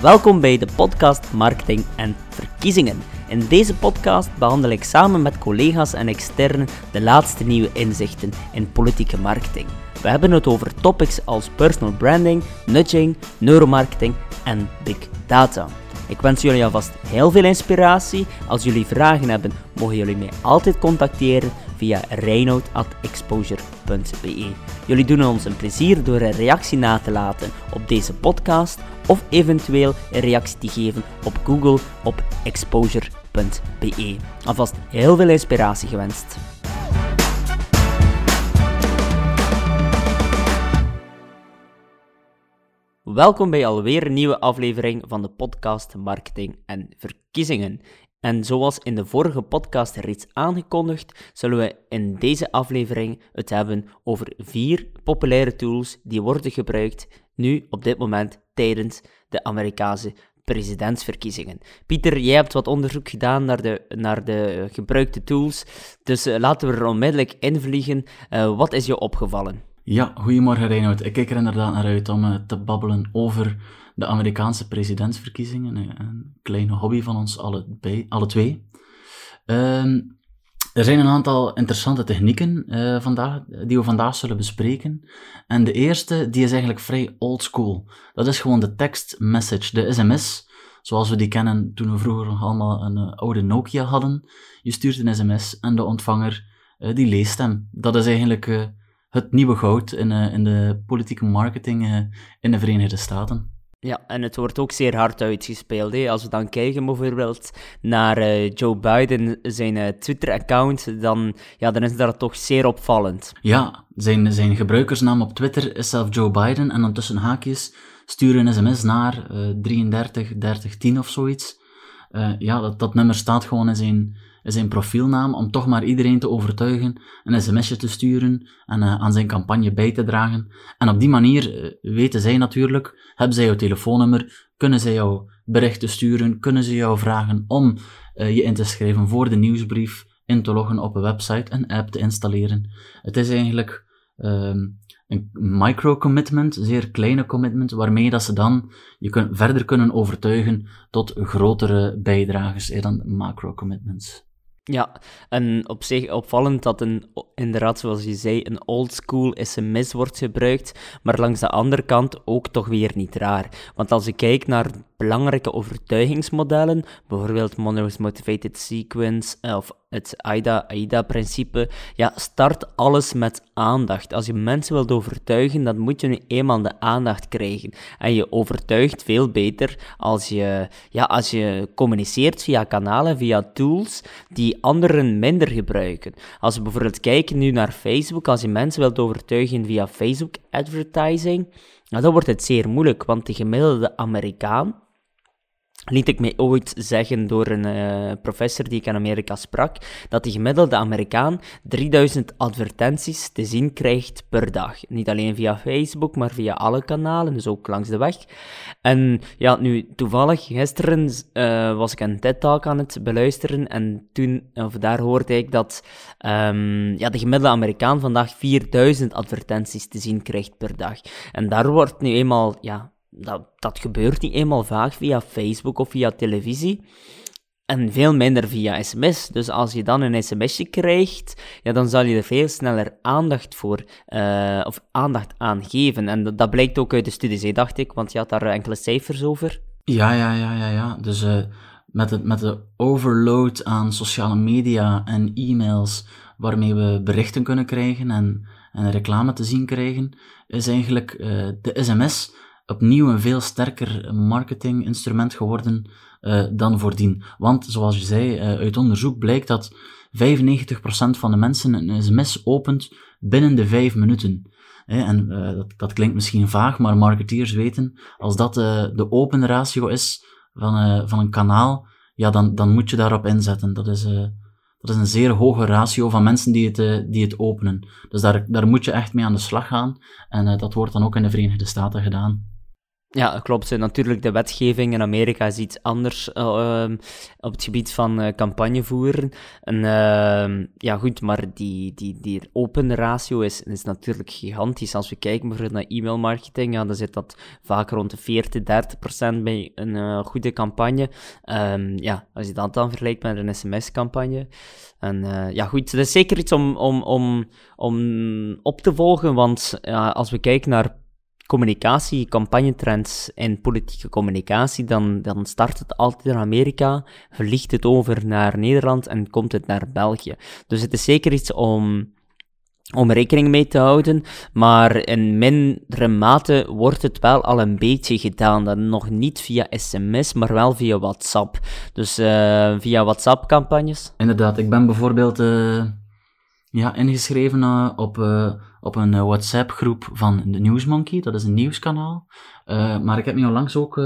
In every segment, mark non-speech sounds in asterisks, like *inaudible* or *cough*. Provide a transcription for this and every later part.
Welkom bij de podcast Marketing en Verkiezingen. In deze podcast behandel ik samen met collega's en externen de laatste nieuwe inzichten in politieke marketing. We hebben het over topics als personal branding, nudging, neuromarketing en big data. Ik wens jullie alvast heel veel inspiratie. Als jullie vragen hebben, mogen jullie mij altijd contacteren via reinoud.exposure.be. Jullie doen ons een plezier door een reactie na te laten op deze podcast of eventueel een reactie te geven op Google op exposure.be. Alvast heel veel inspiratie gewenst. Welkom bij alweer een nieuwe aflevering van de podcast Marketing en Verkiezingen. En zoals in de vorige podcast reeds aangekondigd, zullen we in deze aflevering het hebben over vier populaire tools die worden gebruikt nu op dit moment tijdens de Amerikaanse presidentsverkiezingen. Pieter, jij hebt wat onderzoek gedaan naar de, naar de gebruikte tools, dus uh, laten we er onmiddellijk invliegen. Uh, wat is je opgevallen? Ja, goedemorgen Reinoud. Ik kijk er inderdaad naar uit om uh, te babbelen over de Amerikaanse presidentsverkiezingen. Een kleine hobby van ons alle, alle twee. Uh, er zijn een aantal interessante technieken uh, vandaag, die we vandaag zullen bespreken. En de eerste, die is eigenlijk vrij old school. Dat is gewoon de text message, de sms, zoals we die kennen toen we vroeger nog allemaal een oude Nokia hadden. Je stuurt een sms en de ontvanger die leest hem. Dat is eigenlijk het nieuwe goud in, in de politieke marketing in de Verenigde Staten. Ja, en het wordt ook zeer hard uitgespeeld. Hè. Als we dan kijken bijvoorbeeld naar uh, Joe Biden, zijn uh, Twitter-account, dan, ja, dan is dat toch zeer opvallend. Ja, zijn, zijn gebruikersnaam op Twitter is zelf Joe Biden en dan tussen haakjes sturen een sms naar uh, 33 30 10 of zoiets. ja, dat, dat nummer staat gewoon in zijn zijn profielnaam om toch maar iedereen te overtuigen, een sms'je te sturen en uh, aan zijn campagne bij te dragen. En op die manier uh, weten zij natuurlijk, hebben zij jouw telefoonnummer, kunnen zij jou berichten sturen, kunnen ze jou vragen om uh, je in te schrijven voor de nieuwsbrief, in te loggen op een website, een app te installeren. Het is eigenlijk ehm, een micro-commitment, een zeer kleine commitment, waarmee dat ze dan je kun, verder kunnen overtuigen tot grotere bijdragers eh, dan macro-commitments. Ja, en op zich opvallend dat een, inderdaad, zoals je zei, een oldschool sms wordt gebruikt, maar langs de andere kant ook toch weer niet raar. Want als je kijkt naar belangrijke overtuigingsmodellen, bijvoorbeeld Monroe's Motivated Sequence of het AIDA-principe, ja, start alles met aandacht. Als je mensen wilt overtuigen, dan moet je nu eenmaal de aandacht krijgen. En je overtuigt veel beter als je, ja, als je communiceert via kanalen, via tools die anderen minder gebruiken. Als we bijvoorbeeld kijken nu naar Facebook, als je mensen wilt overtuigen via Facebook advertising, nou, dan wordt het zeer moeilijk, want de gemiddelde Amerikaan liet ik mij ooit zeggen door een uh, professor die ik in Amerika sprak, dat de gemiddelde Amerikaan 3000 advertenties te zien krijgt per dag. Niet alleen via Facebook, maar via alle kanalen, dus ook langs de weg. En ja, nu toevallig, gisteren uh, was ik een TED-talk aan het beluisteren en toen, of daar hoorde ik dat um, ja, de gemiddelde Amerikaan vandaag 4000 advertenties te zien krijgt per dag. En daar wordt nu eenmaal, ja, dat, dat gebeurt niet eenmaal vaak via Facebook of via televisie. En veel minder via sms. Dus als je dan een smsje krijgt, ja, dan zal je er veel sneller aandacht voor, uh, of aandacht aan geven. En dat, blijkt ook uit de studies, dacht ik, want je had daar enkele cijfers over. Ja, ja, ja, ja, ja. Dus uh, met, het, met de overload aan sociale media en e-mails, waarmee we berichten kunnen krijgen en, en reclame te zien krijgen, is eigenlijk uh, de sms opnieuw een veel sterker marketinginstrument geworden uh, dan voordien. Want, zoals je zei, uh, uit onderzoek blijkt dat 95% van de mensen een sms opent binnen de 5 minuten. en uh, dat, dat, klinkt misschien vaag, maar marketeers weten, als dat de open ratio is van, van een kanaal, ja, dan, dan moet je daarop inzetten. Dat is, dat is een zeer hoge ratio van mensen die het, die het openen. Dus daar, daar moet je echt mee aan de slag gaan. En dat wordt dan ook in de Verenigde Staten gedaan. Ja, klopt. Natuurlijk, de wetgeving in Amerika is iets anders uh, op het gebied van uh, campagne voeren. En, uh, ja, goed, maar die, die, die open ratio is, is natuurlijk gigantisch. Als we kijken bijvoorbeeld naar e-mailmarketing, ja, dan zit dat vaak rond de 40, 30 procent bij een goede campagne. Um, ja, als je dat dan vergelijkt met een sms-campagne. En ja, goed, dat is zeker iets om, om, om, om op te volgen, want als we kijken naar communicatie, campagnetrends en politieke communicatie, dan, dan start het altijd in Amerika, vliegt het over naar Nederland en komt het naar België. Dus het is zeker iets om, om rekening mee te houden, maar in mindere mate wordt het wel al een beetje gedaan. Dan nog niet via sms, maar wel via WhatsApp. Dus uh, via WhatsApp-campagnes. Inderdaad, ik ben bijvoorbeeld uh, ja, ingeschreven uh, op op een uh, WhatsApp-groep van de Newsmonkey. Dat is een nieuwskanaal. Maar ik heb me onlangs ook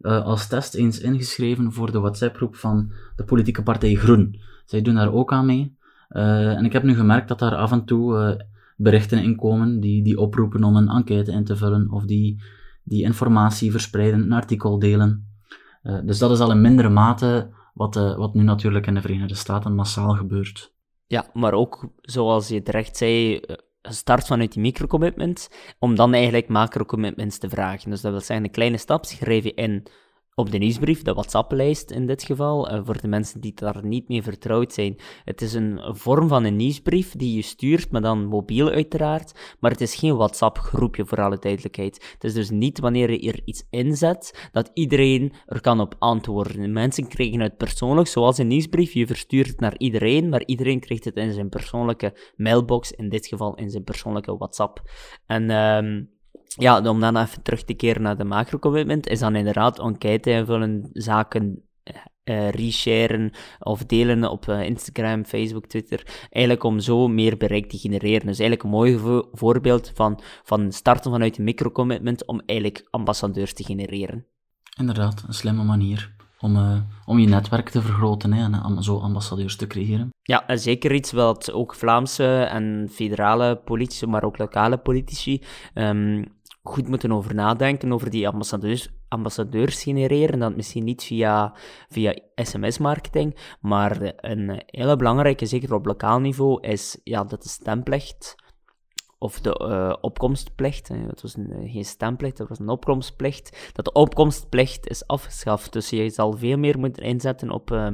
als test eens ingeschreven voor de WhatsApp-groep van de politieke partij Groen. Zij doen daar ook aan mee. en ik heb nu gemerkt dat daar af en toe berichten in komen die, die oproepen om een enquête in te vullen of die, die informatie verspreiden, een artikel delen. dus dat is al in mindere mate wat, wat nu natuurlijk in de Verenigde Staten massaal gebeurt. Ja, maar ook zoals je terecht zei, start vanuit die microcommitment, om dan eigenlijk macro-commitments te vragen. Dus dat wil zeggen, een kleine stap schrijf je in op de nieuwsbrief, de WhatsApp-lijst in dit geval, uh, voor de mensen die daar niet mee vertrouwd zijn. Het is een vorm van een nieuwsbrief die je stuurt, maar dan mobiel uiteraard, maar het is geen WhatsApp-groepje voor alle duidelijkheid. Het is dus niet wanneer je er iets inzet, dat iedereen er kan op antwoorden. Mensen krijgen het persoonlijk, zoals een nieuwsbrief, je verstuurt het naar iedereen, maar iedereen krijgt het in zijn persoonlijke mailbox, in dit geval in zijn persoonlijke WhatsApp. En... Um, ja, om dan even terug te keren naar de macro-commitment, is dan inderdaad enquête invullen, zaken uh, resharen of delen op uh, Instagram, Facebook, Twitter. Eigenlijk om zo meer bereik te genereren. Dus eigenlijk een mooi vo voorbeeld van, van starten vanuit een micro-commitment om eigenlijk ambassadeurs te genereren. Inderdaad, een slimme manier om, uh, om je netwerk te vergroten hè, en zo ambassadeurs te creëren. Ja, zeker iets wat ook Vlaamse en federale politici, maar ook lokale politici um, goed moeten over nadenken, over die ambassadeurs, ambassadeurs genereren. Dat misschien niet via, via sms-marketing, maar een hele belangrijke, zeker op lokaal niveau, is ja, dat de stemplicht of de uh, opkomstplicht, het was een, geen stemplicht, het was een opkomstplicht, dat de opkomstplicht is afgeschaft. Dus je zal veel meer moeten inzetten op uh,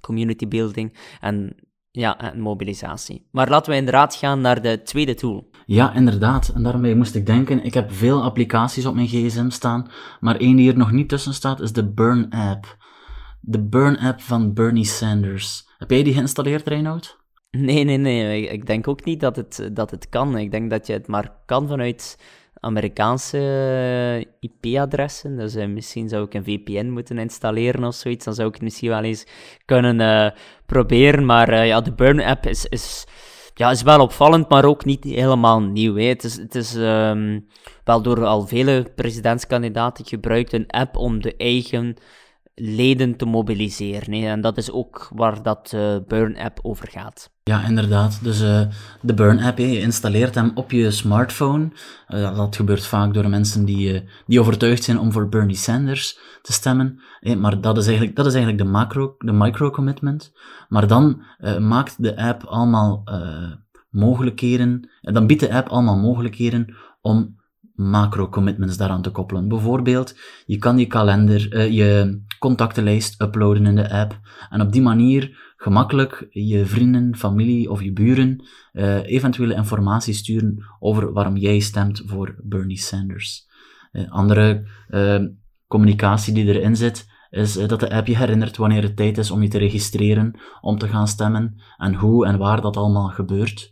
community building en ja, en mobilisatie. Maar laten we inderdaad gaan naar de tweede tool. Ja, inderdaad. En daarmee moest ik denken, ik heb veel applicaties op mijn gsm staan, maar één die er nog niet tussen staat is de Burn app. De Burn app van Bernie Sanders. Heb jij die geïnstalleerd, Reinoud? Nee, nee, nee. Ik denk ook niet dat het, dat het kan. Ik denk dat je het maar kan vanuit Amerikaanse eh, IP-adressen. Dus misschien zou ik een VPN moeten installeren of zoiets. Dan zou ik het misschien wel eens kunnen uh, proberen. Maar ja, de Burn-app is, is, ja, is wel opvallend, maar ook niet helemaal nieuw. Hè. Het is, het is um, wel door al vele presidentskandidaten gebruikt een app om de eigen leden te mobiliseren. Hè. En dat is ook waar dat Burn-app over gaat. Ja, inderdaad. Dus uh, de Burn-app, je installeert hem op je smartphone. Uh, dat gebeurt vaak door mensen die, die overtuigd zijn om voor Bernie Sanders te stemmen. maar dat is eigenlijk, dat is eigenlijk de, macro, de micro-commitment. Maar dan maakt de app allemaal mogelijkheden, dan biedt de app allemaal mogelijkheden om macro-commitments daaraan te koppelen. Bijvoorbeeld, je kan je kalender, uh, je contactenlijst uploaden in de app en op die manier gemakkelijk je vrienden, familie of je buren uh, eventuele informatie sturen over waarom jij stemt voor Bernie Sanders. Uh, andere communicatie die erin zit, is dat de app je herinnert wanneer het tijd is om je te registreren, om te gaan stemmen en hoe en waar dat allemaal gebeurt.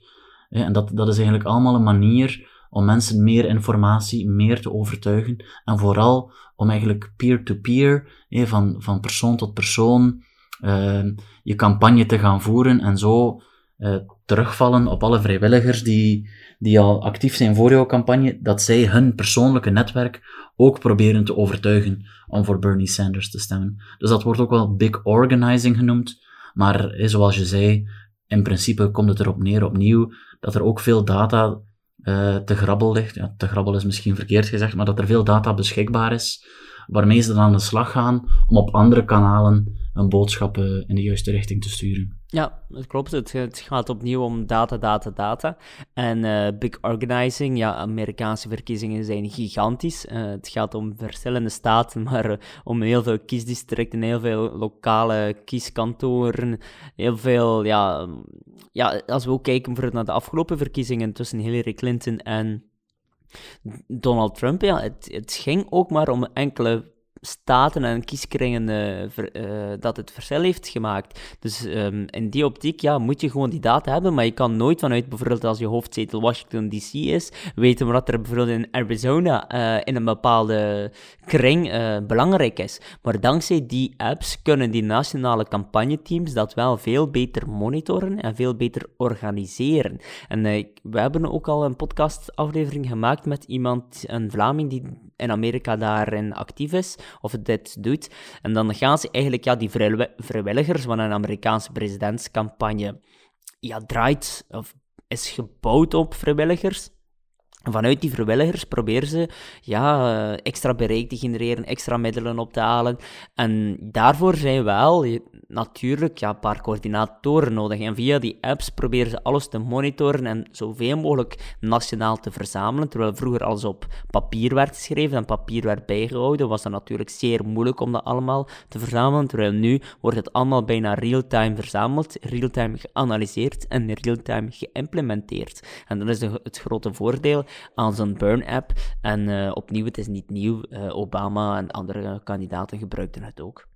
en dat, dat is eigenlijk allemaal een manier om mensen meer informatie, meer te overtuigen en vooral om eigenlijk peer-to-peer, van, van persoon tot persoon, uh, je campagne te gaan voeren en zo uh, terugvallen op alle vrijwilligers die, die al actief zijn voor jouw campagne, dat zij hun persoonlijke netwerk ook proberen te overtuigen om voor Bernie Sanders te stemmen. Dus dat wordt ook wel big organizing genoemd, maar zoals je zei, in principe komt het erop neer opnieuw dat er ook veel data te grabbel ligt. Ja, te grabbel is misschien verkeerd gezegd, maar dat er veel data beschikbaar is, waarmee ze dan aan de slag gaan om op andere kanalen een boodschap in de juiste richting te sturen. Ja, dat klopt. Het, gaat opnieuw om data, data, data. En uh, big organizing, ja, Amerikaanse verkiezingen zijn gigantisch. Uh, het gaat om verschillende staten, *laughs* maar uh, om heel veel kiesdistricten, heel veel lokale kieskantoren, heel veel, ja, ja als we ook kijken voor naar de afgelopen verkiezingen tussen Hillary Clinton en Donald Trump, ja, het, het ging ook maar om enkele staten en kieskringen uh, dat het verschil heeft gemaakt. Dus um, in die optiek ja, moet je gewoon die data hebben, maar je kan nooit vanuit bijvoorbeeld als je hoofdzetel Washington DC is, weten wat er bijvoorbeeld in Arizona uh, in een bepaalde kring belangrijk is. Maar dankzij die apps kunnen die nationale campagneteams dat wel veel beter monitoren en veel beter organiseren. En we hebben ook al een podcastaflevering gemaakt met iemand, een Vlaming die in Amerika daarin actief is, of dit doet. En dan gaan ze eigenlijk ja, die vrijwilligers van een Amerikaanse presidentscampagne ja, draait, of is gebouwd op vrijwilligers. Vanuit die vrijwilligers proberen ze ja, extra bereik te genereren, extra middelen op te halen. En daarvoor zijn wel natuurlijk ja, een paar coördinatoren nodig. En via die apps proberen ze alles te monitoren en zoveel mogelijk nationaal te verzamelen. Terwijl vroeger alles op papier werd geschreven en papier werd bijgehouden, was het natuurlijk zeer moeilijk om dat allemaal te verzamelen. Terwijl nu wordt het allemaal bijna real-time verzameld, real-time geanalyseerd en real-time geïmplementeerd. En dat is het grote voordeel aan zo'n Burn-app. En uh, opnieuw, het is niet nieuw. Uh, Obama en andere kandidaten gebruikten het ook.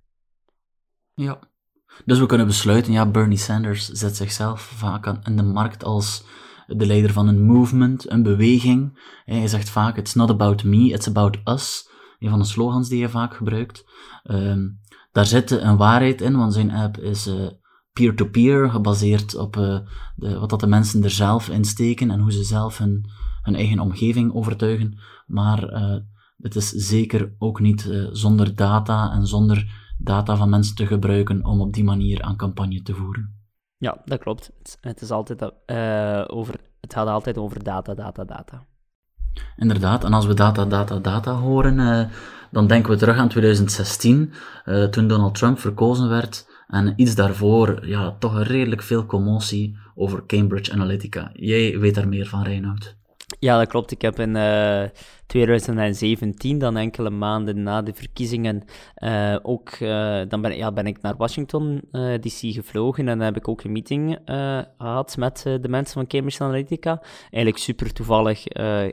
Ja. Dus we kunnen besluiten, ja, Bernie Sanders zet zichzelf vaak in de markt als de leider van een movement, een beweging. Hij zegt vaak, it's not about me, it's about us. Een van de slogans die hij vaak gebruikt. Um, daar zit een waarheid in, want zijn app is uh, peer-to-peer, gebaseerd op de, wat dat de mensen er zelf in steken en hoe ze zelf hun, hun eigen omgeving overtuigen. Maar uh, het is zeker ook niet zonder data en zonder data van mensen te gebruiken om op die manier aan campagne te voeren. Ja, dat klopt. Het, is altijd, uh, over, het gaat altijd over data, data, data. Inderdaad, en als we data, data, data horen, uh, dan denken we terug aan 2016, uh, eh, toen Donald Trump verkozen werd, en iets daarvoor, ja, toch een redelijk veel commotie over Cambridge Analytica. Jij weet daar meer van, Reinoud. Ja, dat klopt. Ik heb in uh, 2017, dan enkele maanden na de verkiezingen, uh, ook, uh, dan ben, ja, ben ik naar Washington DC gevlogen en dan heb ik ook een meeting gehad met de mensen van Cambridge Analytica. Eigenlijk super toevallig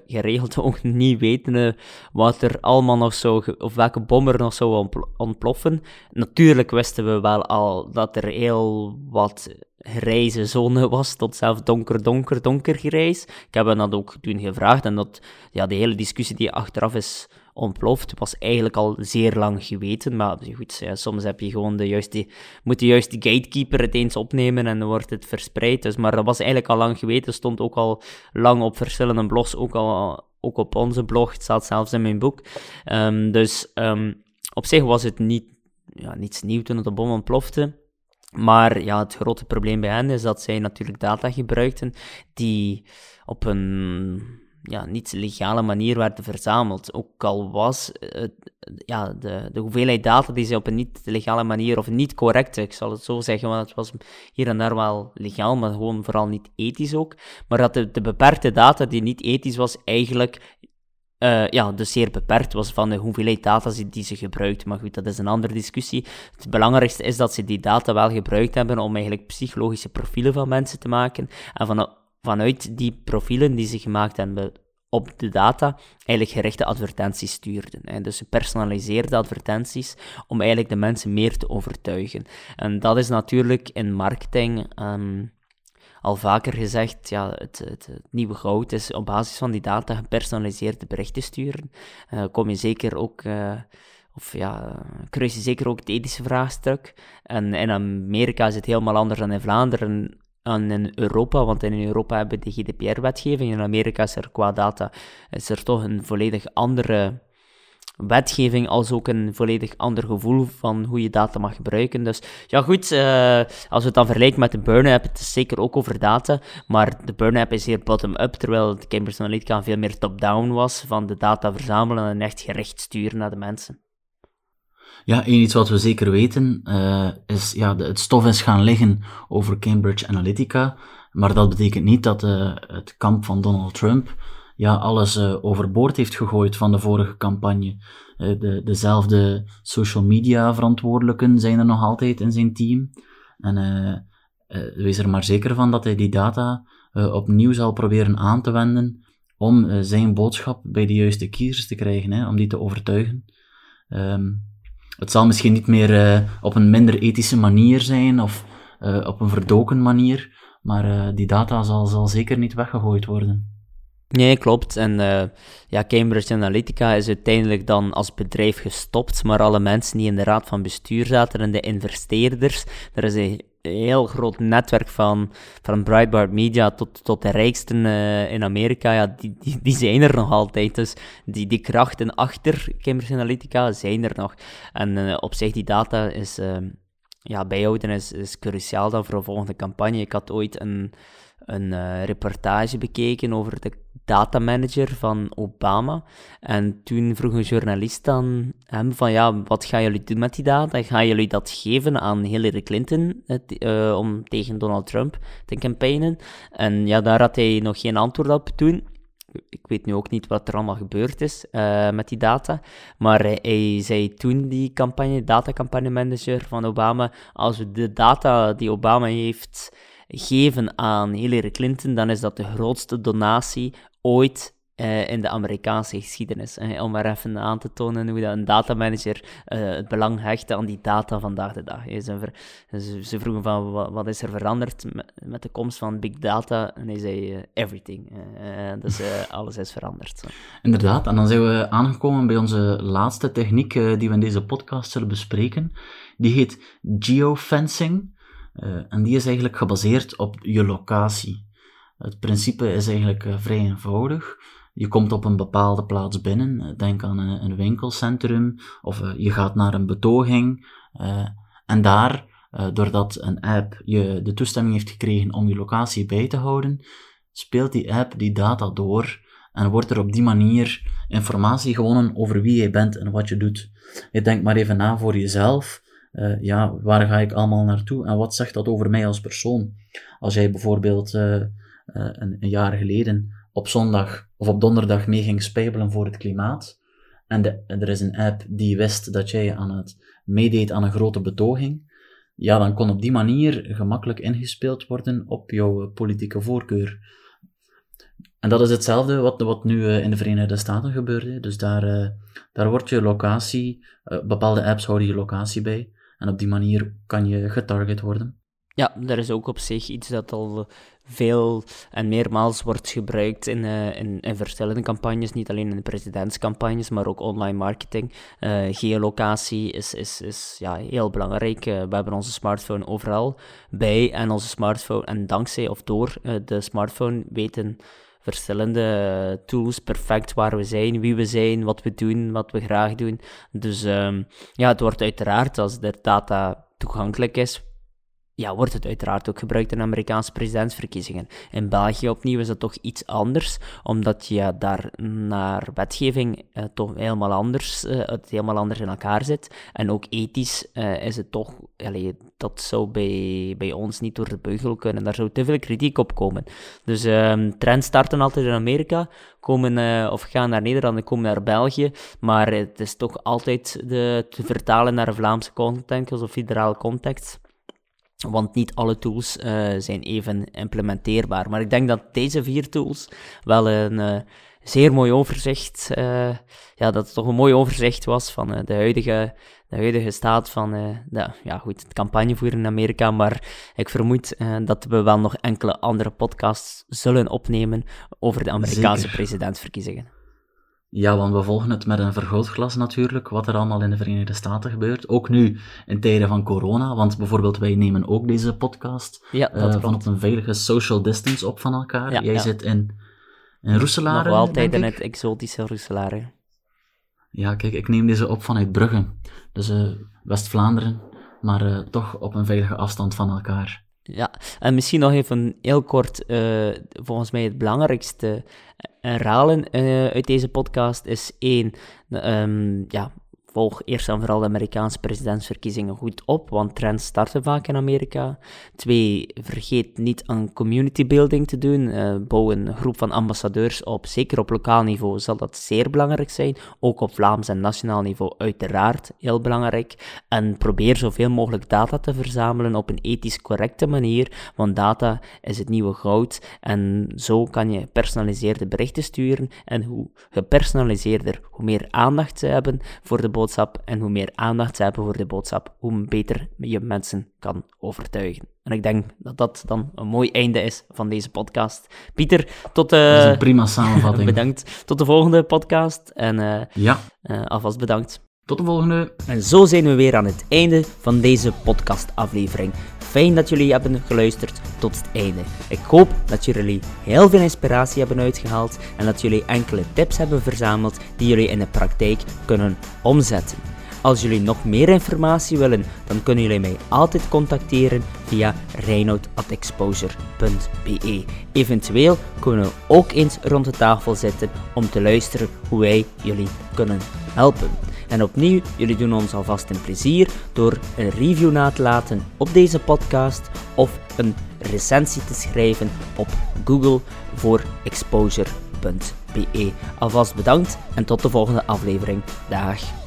geregeld, *laughs* ook niet weten wat er allemaal nog zou, of welke bom er nog zou ontploffen. Natuurlijk wisten we wel al dat er heel wat grijze zone was, tot zelfs donker, donker, donker grijs. Ik heb hen dat ook toen gevraagd en dat, ja, de hele discussie die achteraf is ontploft, was eigenlijk al zeer lang geweten. Maar goed, soms heb je gewoon de juiste, moet de juiste gatekeeper het eens opnemen en dan wordt het verspreid. Dus, maar dat was eigenlijk al lang geweten, stond ook al lang op verschillende blogs, ook al ook op onze blog, het staat zelfs in mijn boek. Um, dus um, op zich was het niet, ja, niets nieuw toen het de bom ontplofte. Maar ja, het grote probleem bij hen is dat zij natuurlijk data gebruikten die op een ja, niet legale manier werden verzameld. Ook al was ja, de, de hoeveelheid data die ze op een niet legale manier, of niet correct, ik zal het zo zeggen, want het was hier en daar wel legaal, maar gewoon vooral niet ethisch ook. Maar dat de beperkte data die niet ethisch was, eigenlijk uh, ja, dus zeer beperkt was van de hoeveelheid data die ze gebruikt. Maar goed, dat is een andere discussie. Het belangrijkste is dat ze die data wel gebruikt hebben om eigenlijk psychologische profielen van mensen te maken. En van, vanuit die profielen die ze gemaakt hebben op de data, eigenlijk gerichte advertenties stuurden. Hè. Dus personaliseerde advertenties om eigenlijk de mensen meer te overtuigen. En dat is natuurlijk in marketing... Um, al vaker gezegd, ja, het, het, nieuwe goud is op basis van die data gepersonaliseerde berichten sturen. Uh, kom je zeker ook, uh, of ja, kruis je zeker ook het ethische vraagstuk. En in Amerika is het helemaal anders dan in Vlaanderen en in Europa, want in Europa hebben we de GDPR-wetgeving. In Amerika is er qua data is er toch een volledig andere wetgeving als ook een volledig ander gevoel van hoe je data mag gebruiken. Dus ja, goed, uh, als we het dan vergelijken met de Burn-app, het is zeker ook over data, maar de Burn-app is hier bottom-up, terwijl de Cambridge Analytica veel meer top-down was, van de data verzamelen en echt gericht sturen naar de mensen. Ja, en iets wat we zeker weten uh, is, ja, het stof is gaan liggen over Cambridge Analytica, maar dat betekent niet dat uh, het kamp van Donald Trump ja, alles uh, overboord heeft gegooid van de vorige campagne. de, dezelfde social media verantwoordelijken zijn er nog altijd in zijn team. En wees er maar zeker van dat hij die data opnieuw zal proberen aan te wenden om zijn boodschap bij de juiste kiezers te krijgen, hè, om die te overtuigen. Um, het zal misschien niet meer op een minder ethische manier zijn of op een verdoken manier, maar die data zal, zal zeker niet weggegooid worden. Nee, klopt. En ja, Cambridge Analytica is uiteindelijk dan als bedrijf gestopt, maar alle mensen die in de raad van bestuur zaten en de investeerders, er is een heel groot netwerk van, van Breitbart Media tot, tot de rijksten uh, in Amerika, ja, die, die, die, zijn er nog altijd. Dus die, die krachten achter Cambridge Analytica zijn er nog. En uh, op zich, die data is, uh, ja, bijhouden is, is cruciaal dan voor een volgende campagne. Ik had ooit een, een reportage bekeken over de datamanager van Obama. En toen vroeg een journalist aan hem van, ja, wat gaan jullie doen met die data? Gaan jullie dat geven aan Hillary Clinton uh, om tegen Donald Trump te campaignen? En ja, daar had hij nog geen antwoord op toen. Ik weet nu ook niet wat er allemaal gebeurd is uh, met die data. Maar hij zei toen, die campagne, datacampagne manager van Obama, als we de data die Obama heeft geven aan Hillary Clinton, dan is dat de grootste donatie ooit uh, in de Amerikaanse geschiedenis. Hè, om maar even aan te tonen hoe dat een datamanager uh, het belang hecht aan die data vandaag de dag. Ze, ze, vroegen van wat, wat, is er veranderd met, met, de komst van big data? En hij zei uh, everything. dus *laughs* alles is veranderd. Inderdaad, en dan zijn we aangekomen bij onze laatste techniek die we in deze podcast zullen bespreken. Die heet geofencing. en die is eigenlijk gebaseerd op je locatie. Het principe is eigenlijk uh, vrij eenvoudig. Je komt op een bepaalde plaats binnen, eh, denk aan een, een winkelcentrum, of je gaat naar een betoging, en daar, doordat een app je de toestemming heeft gekregen om je locatie bij te houden, speelt die app die data door en wordt er op die manier informatie gewonnen over wie jij bent en wat je doet. Je denkt maar even na voor jezelf. Ja, waar ga ik allemaal naartoe en wat zegt dat over mij als persoon? Als jij bijvoorbeeld een, een, jaar geleden op zondag of op donderdag mee ging spijbelen voor het klimaat. En de, er is een app die wist dat jij aan het meedeed aan een grote betoging. Ja, dan kon op die manier gemakkelijk ingespeeld worden op jouw politieke voorkeur. En dat is hetzelfde wat, wat nu uh, in de Verenigde Staten gebeurt. Dus daar, daar wordt je locatie, bepaalde apps houden je locatie bij. En op die manier kan je getarget worden. Ja, dat is ook op zich iets dat al veel en meermaals wordt gebruikt in, uh, in, in, verschillende campagnes, niet alleen in de presidentscampagnes, maar ook online marketing. Uh, geolocatie is, is, is ja, heel belangrijk. Uh, we hebben onze smartphone overal bij en onze smartphone, en dankzij of door de smartphone weten verschillende tools perfect waar we zijn, wie we zijn, wat we doen, wat we graag doen. Dus um, ja, het wordt uiteraard, als er data toegankelijk is, ja, wordt het uiteraard ook gebruikt in Amerikaanse presidentsverkiezingen. In België opnieuw is dat toch iets anders, omdat je daar naar wetgeving eh, toch helemaal anders, uh, het helemaal anders in elkaar zit. En ook ethisch uh, is het toch, allee, dat zou bij, bij ons niet door de beugel kunnen. Daar zou te veel kritiek op komen. Dus uh, trends starten altijd in Amerika, komen uh, of gaan naar Nederland en komen naar België, maar het is toch altijd de, te vertalen naar Vlaamse context of federaal context. Want niet alle tools uh, zijn even implementeerbaar. Maar ik denk dat deze vier tools wel een uh, zeer mooi overzicht, uh, ja, dat het toch een mooi overzicht was van de, huidige, de huidige staat van de, ja, goed, het campagnevoeren in Amerika. Maar ik vermoed dat we wel nog enkele andere podcasts zullen opnemen over de Amerikaanse Zeker. presidentsverkiezingen. Ja, want we volgen het met een vergrootglas natuurlijk, wat er allemaal in de Verenigde Staten gebeurt. Ook nu in tijden van corona, want bijvoorbeeld wij nemen ook deze podcast ja, uh, van op een veilige social distance op van elkaar. Ja, Jij ja. zit in, in Roeselare, Nog altijd in het exotische Roeselare. Ja, kijk, ik neem deze op vanuit Brugge. Dus uh, West-Vlaanderen, maar uh, toch op een veilige afstand van elkaar. Ja, en misschien nog even heel kort, uh, volgens mij het belangrijkste herhalen uit deze podcast is één, um, ja, volg eerst en vooral de Amerikaanse presidentsverkiezingen goed op, want trends starten vaak in Amerika. Twee, vergeet niet aan community building te doen. Uh, bouw een groep van ambassadeurs op. Zeker op lokaal niveau zal dat zeer belangrijk zijn. Ook op Vlaams en nationaal niveau uiteraard heel belangrijk. En probeer zoveel mogelijk data te verzamelen op een ethisch correcte manier, want data is het nieuwe goud. En zo kan je personaliseerde berichten sturen. En hoe gepersonaliseerder, hoe meer aandacht ze hebben voor de boodschap en hoe meer aandacht ze hebben voor de boodschap, hoe beter je mensen kan overtuigen. En ik denk dat dat dan een mooi einde is van deze podcast. Pieter, tot... Uh, dat is een prima samenvatting. *laughs* bedankt. Tot de volgende podcast. En uh, ja. Uh, alvast bedankt. Tot de volgende. En zo zijn we weer aan het einde van deze podcastaflevering. Fijn dat jullie hebben geluisterd tot het einde. Ik hoop dat jullie heel veel inspiratie hebben uitgehaald en dat jullie enkele tips hebben verzameld die jullie in de praktijk kunnen omzetten. Als jullie nog meer informatie willen, dan kunnen jullie mij altijd contacteren via reinoud.exposure.be. Eventueel kunnen we ook eens rond de tafel zitten om te luisteren hoe wij jullie kunnen helpen. En opnieuw, jullie doen ons alvast een plezier door een review na te laten op deze podcast of een recensie te schrijven op Google voor exposure.be. Alvast bedankt en tot de volgende aflevering. Dag.